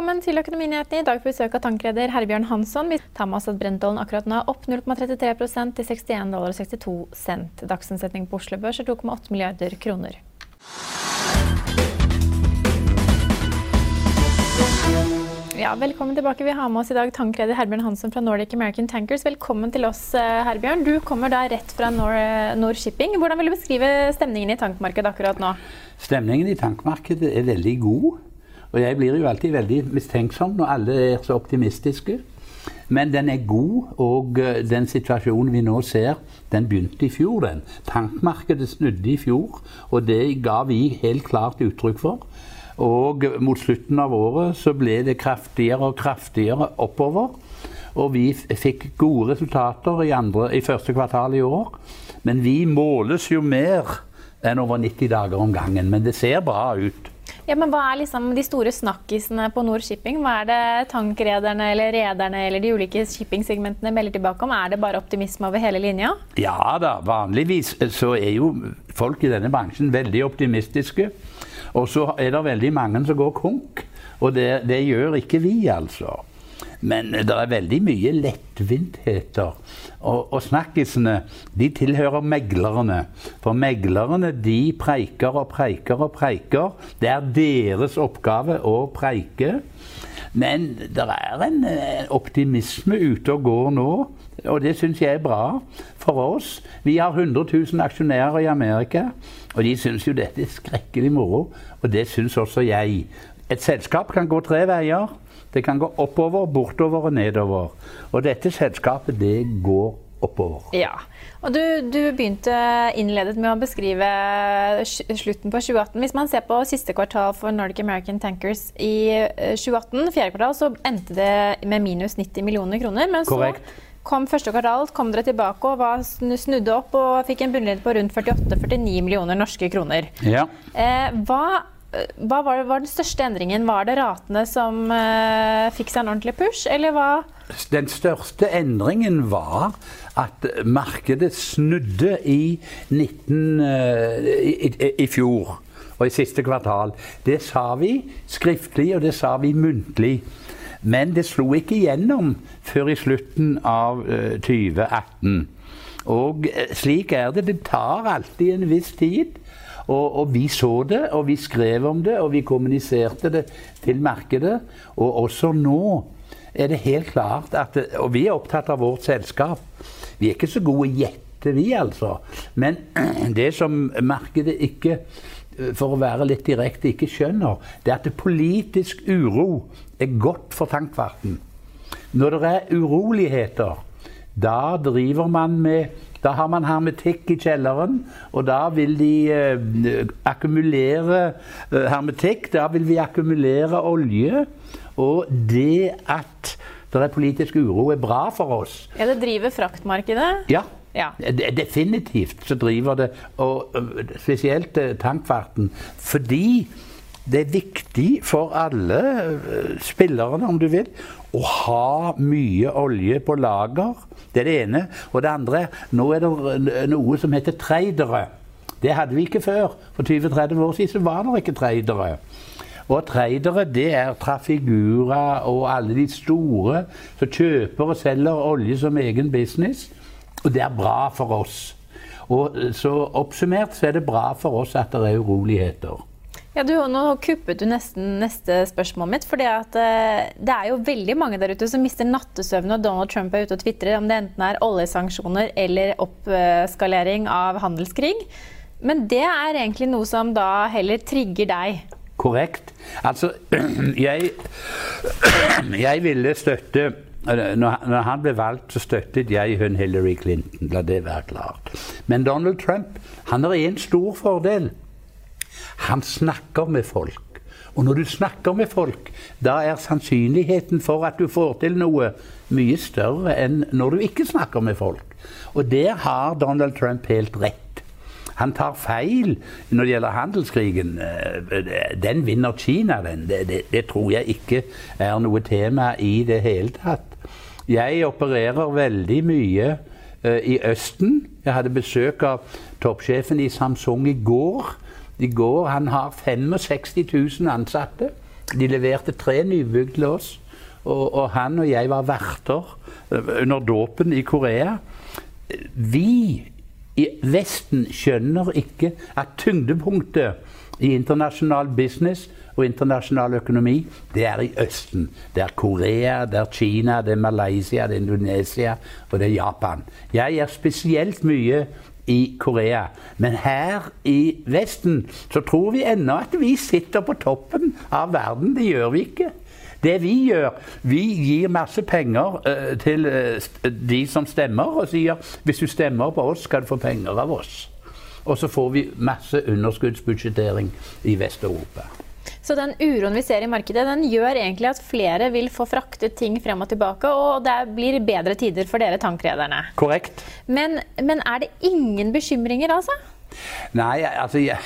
Velkommen til Økonominyhetene. I dag vi besøk av tankreder Herbjørn Hansson. Vi tar med oss at Brentollen akkurat nå er opp 0,33 til 61 dollar og 62 cent. Dagsomsetning på Oslo Børs er 2,8 milliarder kroner. Ja, velkommen tilbake. Vi har med oss i dag tankreder Herbjørn Hansson fra Nordic American Tankers. Velkommen til oss, eh, Herbjørn. Du kommer da rett fra Nor, Nor Shipping. Hvordan vil du beskrive stemningen i tankmarkedet akkurat nå? Stemningen i tankmarkedet er veldig god. Og jeg blir jo alltid veldig mistenksom når alle er så optimistiske. Men den er god, og eh, den situasjonen vi nå ser, den begynte i fjor. den. Tankmarkedet snudde i fjor, og det ga vi helt klart uttrykk for. Og mot slutten av året så ble det kraftigere og kraftigere oppover. Og vi fikk gode resultater i, andre, i første kvartal i år. Men vi måles jo mer enn over 90 dager om gangen. Men det ser bra ut. Ja, men Hva er liksom de store snakkisene på Nord Shipping? Hva er det tankrederne eller rederne eller de ulike shippingsegmentene melder tilbake om? Er det bare optimisme over hele linja? Ja da, vanligvis så er jo folk i denne bransjen veldig optimistiske. Og så er det veldig mange som går konk. Og det, det gjør ikke vi, altså. Men det er veldig mye lettvintheter. Og, og snakkisene de tilhører meglerne. For meglerne de preiker og preiker og preiker. Det er deres oppgave å preike. Men det er en eh, optimisme ute og går nå, og det syns jeg er bra for oss. Vi har 100 000 aksjonærer i Amerika, og de syns jo dette er skrekkelig moro. Og det syns også jeg. Et selskap kan gå tre veier. Det kan gå oppover, bortover og nedover. Og dette selskapet, det går oppover. Ja. Og du, du begynte innledet med å beskrive slutten på 2018. Hvis man ser på siste kvartal for Nordic American Tankers i eh, 2018, fjerde kvartal, så endte det med minus 90 millioner kroner. Men Korrekt. så kom første kvartal, kom dere tilbake og var snudde opp og fikk en bunnlinje på rundt 48-49 millioner norske kroner. Ja. Eh, hva hva var, var den største endringen? Var det ratene som eh, fikk seg en ordentlig push, eller hva? Den største endringen var at markedet snudde i, 19, eh, i, i, i fjor og i siste kvartal. Det sa vi skriftlig, og det sa vi muntlig. Men det slo ikke igjennom før i slutten av eh, 2018. Og eh, slik er det. Det tar alltid en viss tid. Og, og vi så det, og vi skrev om det, og vi kommuniserte det til markedet. Og også nå er det helt klart at Og vi er opptatt av vårt selskap. Vi er ikke så gode gjette, vi altså. Men det som markedet ikke for å være litt direkte, ikke skjønner, det er at politisk uro er godt for tankfarten. Når det er uroligheter, da driver man med Da har man hermetikk i kjelleren, og da vil de eh, akkumulere eh, hermetikk. Da vil vi akkumulere olje. Og det at det er politisk uro, er bra for oss. Ja, det driver fraktmarkedet. Ja. Ja. Definitivt så driver det, og spesielt tankfarten. Fordi det er viktig for alle spillerne, om du vil, å ha mye olje på lager. Det er det ene. Og det andre nå er det noe som heter tradere. Det hadde vi ikke før. For 20-30 år siden var det ikke tradere. Og tradere det er Trafigura og alle de store som kjøper og selger olje som egen business. Og det er bra for oss. Og så Oppsummert så er det bra for oss at det er uroligheter. Ja, du, nå kuppet du nesten neste spørsmål mitt. For uh, det er jo veldig mange der ute som mister nattesøvn når Donald Trump er ute og tvitrer, om det enten er oljesanksjoner eller oppskalering av handelskrig. Men det er egentlig noe som da heller trigger deg? Korrekt. Altså, jeg, jeg ville støtte når, han ble valgt, så støttet jeg hun Hillary Clinton. La det være klart. Men Donald Trump han har én stor fordel. Han snakker med folk. Og når du snakker med folk, da er sannsynligheten for at du får til noe, mye større enn når du ikke snakker med folk. Og der har Donald Trump helt rett. Han tar feil når det gjelder handelskrigen. Eh, den vinner Kina, den. Det, det, det, tror jeg ikke er noe tema i det hele tatt. Jeg opererer veldig mye uh, i Østen. Jeg hadde besøk av toppsjefen i Samsung i går. I går Han har 65 000 ansatte. De leverte tre nybygg til oss. Og, og han og jeg var verter eh, under dåpen i Korea. Vi i Vesten skjønner ikke at tyngdepunktet i internasjonal business og internasjonal økonomi, det er i Østen. Det er Korea, det er Kina, det er Malaysia, det er Indonesia og det er Japan. Jeg er spesielt mye i Korea. Men her i Vesten så tror vi ennå at vi sitter på toppen av verden. Det gjør vi ikke. Det vi gjør, vi gir masse penger uh, til uh, de som stemmer, og sier hvis du stemmer på oss, skal du få penger av oss. Og så får vi masse underskuddsbudsjettering i Vest-Europa. Så den uroen vi ser i markedet, den gjør egentlig at flere vil få fraktet ting frem og tilbake, og det blir bedre tider for dere tankrederne. Korrekt. Men, men er det ingen bekymringer, altså? Nei, altså jeg,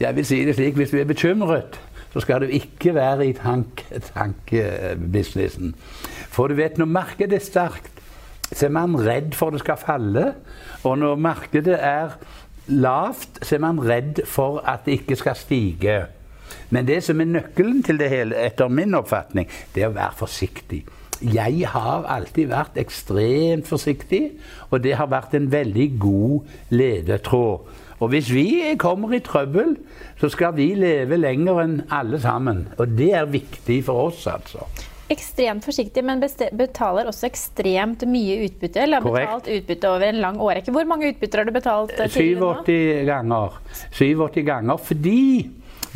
jeg vil si det slik. Hvis du er bekymret, så skal du ikke være i tankebusinessen. Tank for du vet, når markedet er sterkt, så er man redd for det skal falle. Og når markedet er lavt, så er man redd for at det ikke skal stige. Men det som er nøkkelen til det hele, etter min oppfatning, det er å være forsiktig. Jeg har alltid vært ekstremt forsiktig, og det har vært en veldig god ledetråd. Og hvis vi kommer i trøbbel, så skal vi leve lenger enn alle sammen. Og det er viktig for oss, altså. Ekstremt forsiktig, men betaler også ekstremt mye utbytte. Eller har Korrekt. betalt utbytte over en lang årrekke. Hvor mange utbytter har du betalt? 87 eh, ganger. 87 ganger fordi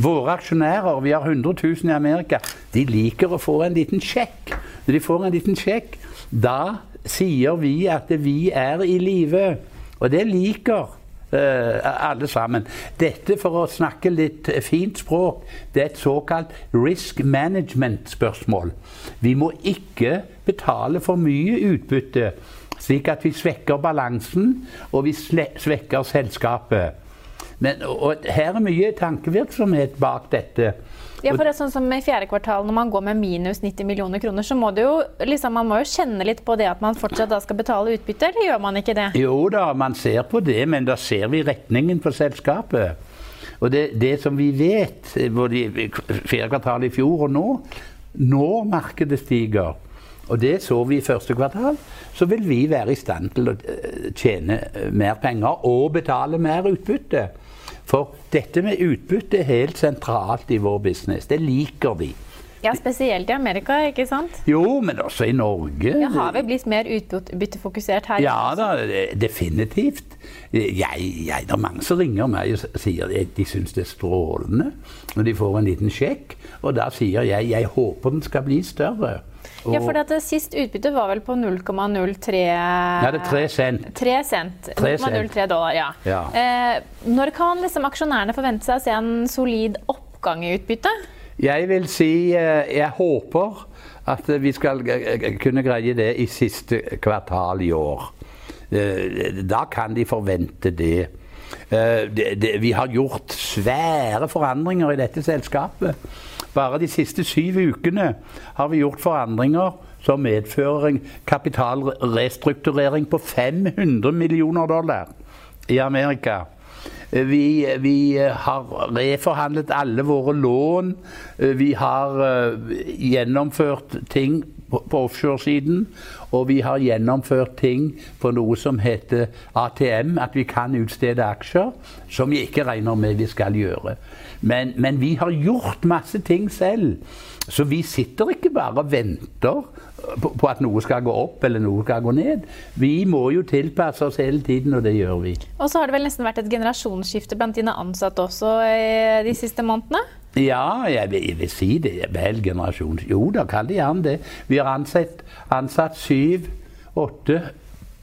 våre aksjonærer, vi har 100 000 i Amerika, de liker å få en liten sjekk. Når de får en liten sjekk, da sier vi at vi er i live. Og det liker Uh, alle sammen. Dette, for å snakke litt fint språk, det er et såkalt risk management-spørsmål. Vi må ikke betale for mye utbytte, slik at vi svekker balansen og vi svekker selskapet. Men, og her er mye tankevirksomhet bak dette. Ja, for det er sånn som I fjerde kvartal, når man går med minus 90 millioner kroner, så må, jo, liksom, man må jo kjenne litt på det at man fortsatt da skal betale utbytte, eller gjør man ikke det? Jo da, man ser på det, men da ser vi retningen på selskapet. Og det, det som vi vet, både i fjerde kvartal i fjor og nå, når markedet stiger, og det så vi i første kvartal, så vil vi være i stand til å eh, tjene eh, mer penger og betale mer utbytte. For dette med utbytte er helt sentralt i vår business. Det liker vi. Ja, Spesielt i Amerika, ikke sant? Jo, men også i Norge. Ja, har vi blitt mer utbyttefokusert her? Ja da, definitivt. Jeg, jeg, det er mange som ringer meg og sier at de syns det er strålende når de får en liten sjekk. Og da sier jeg jeg håper den skal bli større. Og ja, for dette Sist utbytte var vel på 0,03 Nei, det er 3 cent. 3 cent. 0,03 dollar, ja. ja. Eh, når kan liksom aksjonærene forvente seg å se en solid oppgang i utbyttet? Jeg vil si eh, jeg håper at vi skal kunne greie det i siste kvartal i år. Eh, da kan de forvente det. Eh, det, det vi har gjort svære forandringer i dette selskapet. Bare de siste syv ukene har vi gjort forandringer som medfører en kapitalrestrukturering på 500 millioner dollar i Amerika. Vi, vi har reforhandlet alle våre lån. Vi har gjennomført ting på, offshoresiden. Og vi har gjennomført ting på noe som heter ATM, at vi kan utstede aksjer. Som vi ikke regner med vi skal gjøre. Men, men vi har gjort masse ting selv. Så vi sitter ikke bare og venter på, på, at noe skal gå opp eller noe skal gå ned. Vi må jo tilpasse oss hele tiden, og det gjør vi. Og så har det vel nesten vært et generasjonsskifte blant dine ansatte også de siste månedene? Ja, jeg vil, jeg vil, si det. Vel, generasjon Jo da, kall det gjerne det. Vi har ansatt, ansatt syv-åtte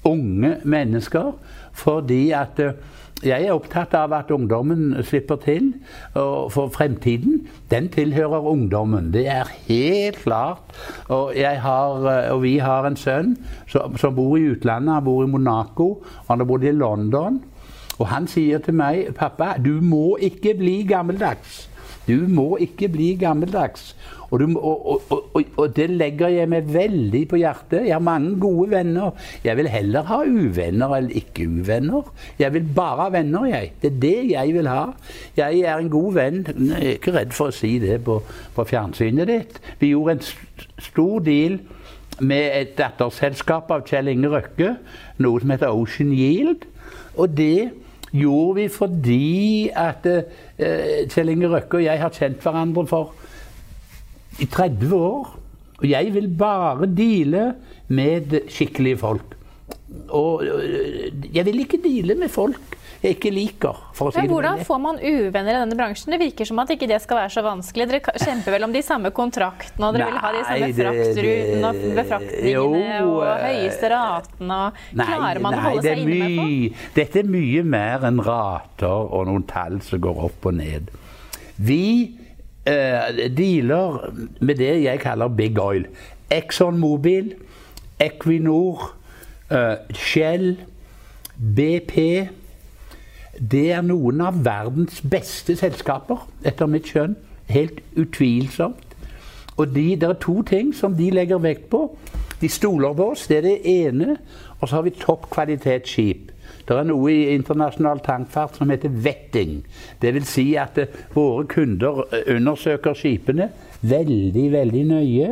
unge mennesker fordi at uh, jeg er opptatt av at ungdommen slipper til. Og for fremtiden, den tilhører ungdommen. Det er helt klart. Og, har, eh, og vi har en sønn som, som, bor i utlandet. Han bor i Monaco. Han har bodd i London. Og han sier til meg, 'Pappa, du må ikke bli gammeldags'. Du må ikke bli gammeldags. Og, du, og, og, og, det legger jeg meg veldig på hjertet. Jeg har mange gode venner. Jeg vil heller ha uvenner enn ikke uvenner. Jeg vil bare ha venner, jeg. Det er det jeg vil ha. Jeg er en god venn. Jeg er ikke redd for å si det på, på fjernsynet ditt. Vi gjorde en stor deal med et datterselskap av Kjell Inge Røkke, noe som heter Ocean Yield. Og det gjorde vi fordi at eh, Kjell Inge Røkke og jeg har kjent hverandre for i 30 år. Og jeg vil bare deale med skikkelige folk. Og uh, jeg vil ikke deale med folk jeg ikke liker. for å si Men Hvordan får man uvenner i denne bransjen? Det virker som at ikke det skal være så vanskelig. Dere kjemper vel om de samme kontraktene, og dere Nei, vil ha de samme fraktrutene og befraktningene og eh, høyeste ratene. Klarer man nei, å holde seg inne med folk? Dette er mye mer enn rater og noen tall som går opp og ned. Vi eh, dealer med det jeg kaller big oil. Exxon Mobil, Equinor, eh, Shell, BP det er noen av verdens beste selskaper, etter mitt skjønn. Helt utvilsomt. Og de, det er to ting som de legger vekt på. De stoler på oss, det er det ene. Og så har vi topp kvalitetsskip. Det er noe i internasjonal tankfart som heter vetting. Dvs. Si at uh, våre kunder uh, undersøker skipene veldig, veldig nøye.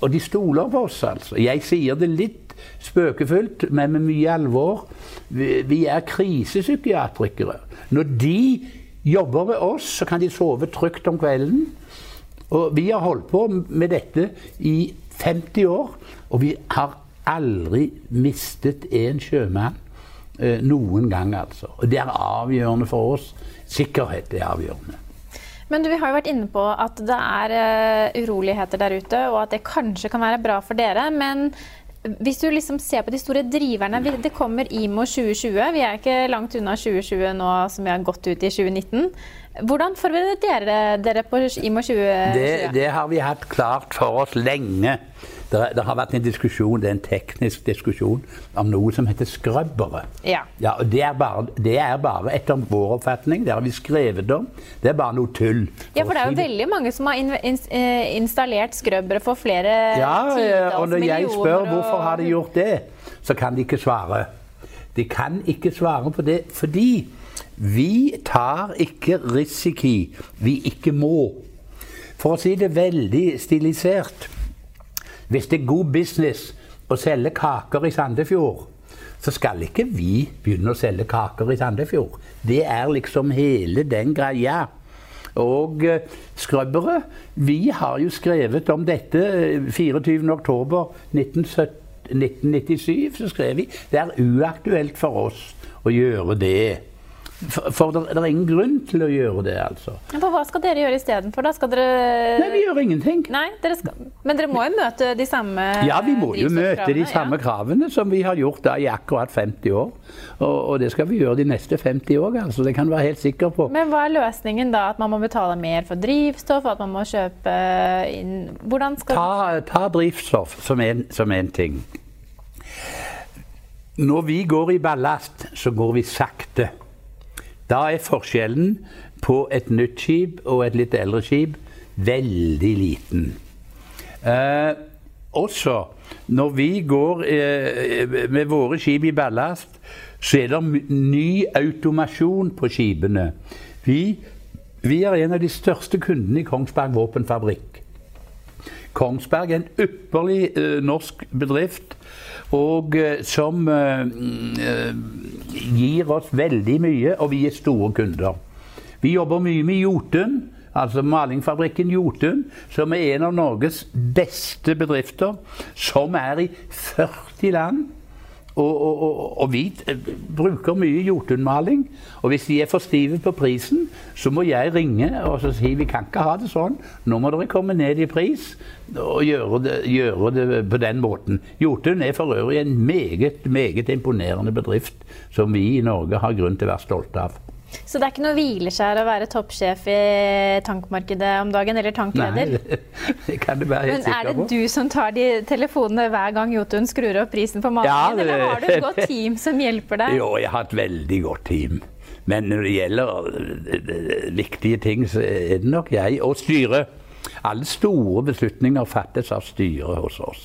Og de stoler på oss, altså. Jeg sier det litt spøkefullt, men med mye alvor. Vi, er krisepsykiatrikere. Når de jobber med oss, så kan de sove trygt om kvelden. Og vi har holdt på med dette i 50 år, og vi har aldri mistet en sjømann eh, noen gang, altså. Og det er avgjørende for oss. Sikkerhet er avgjørende. Men du, vi har jo vært inne på at det er uh, uroligheter der ute, og at det kanskje kan være bra for dere. Men hvis du liksom ser på de store driverne Det kommer IMO 2020. Vi er ikke langt unna 2020 nå som vi har gått ut i 2019. Hvordan forbereder dere dere på IMO 2020? Det, det har vi hatt klart for oss lenge. Det, det, har vært en diskusjon, det er en teknisk diskusjon om noe som heter skrøbbere. Ja. ja og det er, bare, det er bare, etter vår oppfatning, det har vi skrevet om, det er bare noe tull. Ja, for det er jo veldig mange som har in in eh, installert skrøbbere for flere ja, titalls og når jeg spør hvorfor har de gjort det, så kan de ikke svare. De kan ikke svare på det fordi vi tar ikke risiki vi ikke må. For å si det veldig stilisert hvis det er god business å selge kaker i Sandefjord, så skal ikke vi begynne å selge kaker i Sandefjord. Det er liksom hele den greia. Og Skrøbberet, skrøbbere Vi har jo skrevet om dette 24.10.1997. 1997 så skrev vi det er uaktuelt for oss å gjøre det. For, for det, er ingen grunn til å gjøre det, altså. Men hva skal dere gjøre istedenfor? Skal dere Nei, vi gjør ingenting. Nei, dere skal... Men dere må jo møte de samme Ja, vi må jo møte de samme ja. kravene som vi har gjort da i akkurat 50 år. Og, og, det skal vi gjøre de neste 50 år, altså. Det kan du være helt sikker på. Men hva er løsningen da? At man må betale mer for drivstoff? At man må kjøpe inn Hvordan skal Ta, ta drivstoff som én ting. Når vi går i ballast, så går vi sakte. Da er forskjellen på et nytt skip og et litt eldre skip veldig liten. Eh, også når vi går eh, med våre skip i ballast, så er det ny automasjon på skipene. Vi, vi er en av de største kundene i Kongsberg våpenfabrikk. Kongsberg er en ypperlig eh, norsk bedrift og eh, som eh, eh, gir oss veldig mye, og vi er store kunder. Vi jobber mye med Jotun altså malingfabrikken Jotun, som er en av Norges beste bedrifter, som er i 40 land. Og, og, og, og, vi bruker mye Jotun-maling. Og hvis de er for stive på prisen, så må jeg ringe og så si vi kan ikke ha det sånn. Nå må dere komme ned i pris og gjøre det, gjøre det på den måten. Jotun er for øvrig en meget, meget imponerende bedrift som vi i Norge har grunn til å være stolte av. Så det er ikke noe hvileskjær å være toppsjef i tankmarkedet om dagen, eller tankleder? Nei, det kan du være helt sikker på. Men er det du som tar de telefonene hver gang Jotun skrur opp prisen på maten ja, eller har du et godt team som hjelper deg? Jo, jeg har et veldig godt team. Men når det gjelder eh, viktige ting, så er det nok jeg og styret. Alle store beslutninger fattes av styret hos oss.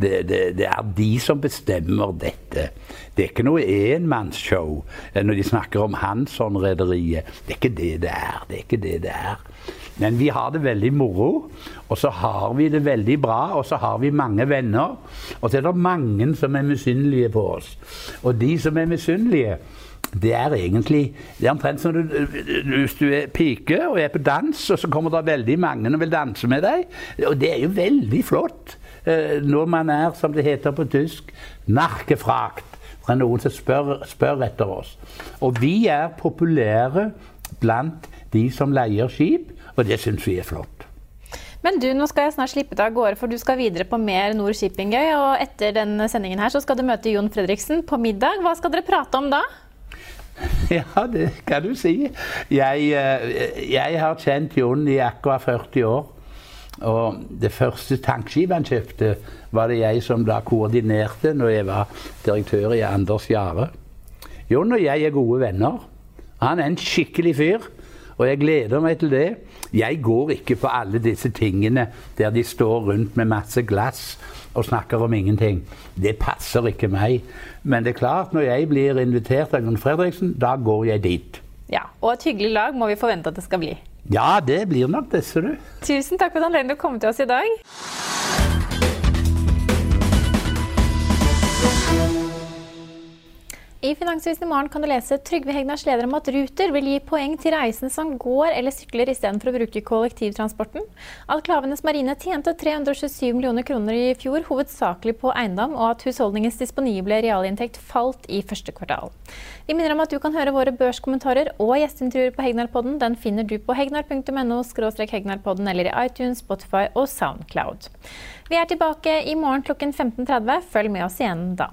Det, det, det, er de som bestemmer dette. Det er ikke noe enmannsshow eh, når de snakker om Hansson-rederiet. Det er ikke det det er. Det er ikke det det er. Men vi har det veldig moro, og så har vi det veldig bra, og så har vi mange venner. Og så er det mange som er misunnelige på oss. Og de som er misunnelige, det er egentlig Det er omtrent som du, hvis du er pike og er på dans, og så kommer det veldig mange og vil danse med deg. Og det er jo veldig flott. Eh, når man er, som det heter på tysk, narkefrakt. Det er noen som spør, spør etter oss. Og vi er populære blant de som leier skip, og det syns vi er flott. Men du, nå skal jeg snart slippe deg av gårde, for du skal videre på mer Nord Shippingøy. Og etter denne sendingen her så skal du møte Jon Fredriksen på middag. Hva skal dere prate om da? Ja, det kan du si. Jeg, eh, jeg har kjent Jon i akkurat 40 år. Og det første tankskipet han kjøpte, var det jeg som da koordinerte når jeg var direktør i Anders Jahre. Jon og jeg er gode venner. Han er en skikkelig fyr, og jeg gleder meg til det. Jeg går ikke på alle disse tingene der de står rundt med masse glass og snakker om ingenting. Det passer ikke meg. Men det er klart, når jeg blir invitert av Gunn Fredriksen, da går jeg dit. Ja, Og et hyggelig lag må vi forvente at det skal bli. Ja, det blir nok det, ser du. Tusen takk for at anledningen kom til oss i dag. I Finansavisen i morgen kan du lese Trygve Hegnars leder om at Ruter vil gi poeng til reisende som går eller sykler istedenfor å bruke kollektivtransporten. At Klavenes Marine tjente 327 millioner kroner i fjor, hovedsakelig på eiendom, og at husholdningens disponible realinntekt falt i første kvartal. Vi minner om at du kan høre våre børskommentarer og gjesteintervjuer på Hegnarpodden. Den finner du på hegnar.no hegnarpodden eller i iTunes, Spotify og Soundcloud. Vi er tilbake i morgen klokken 15.30. Følg med oss igjen da.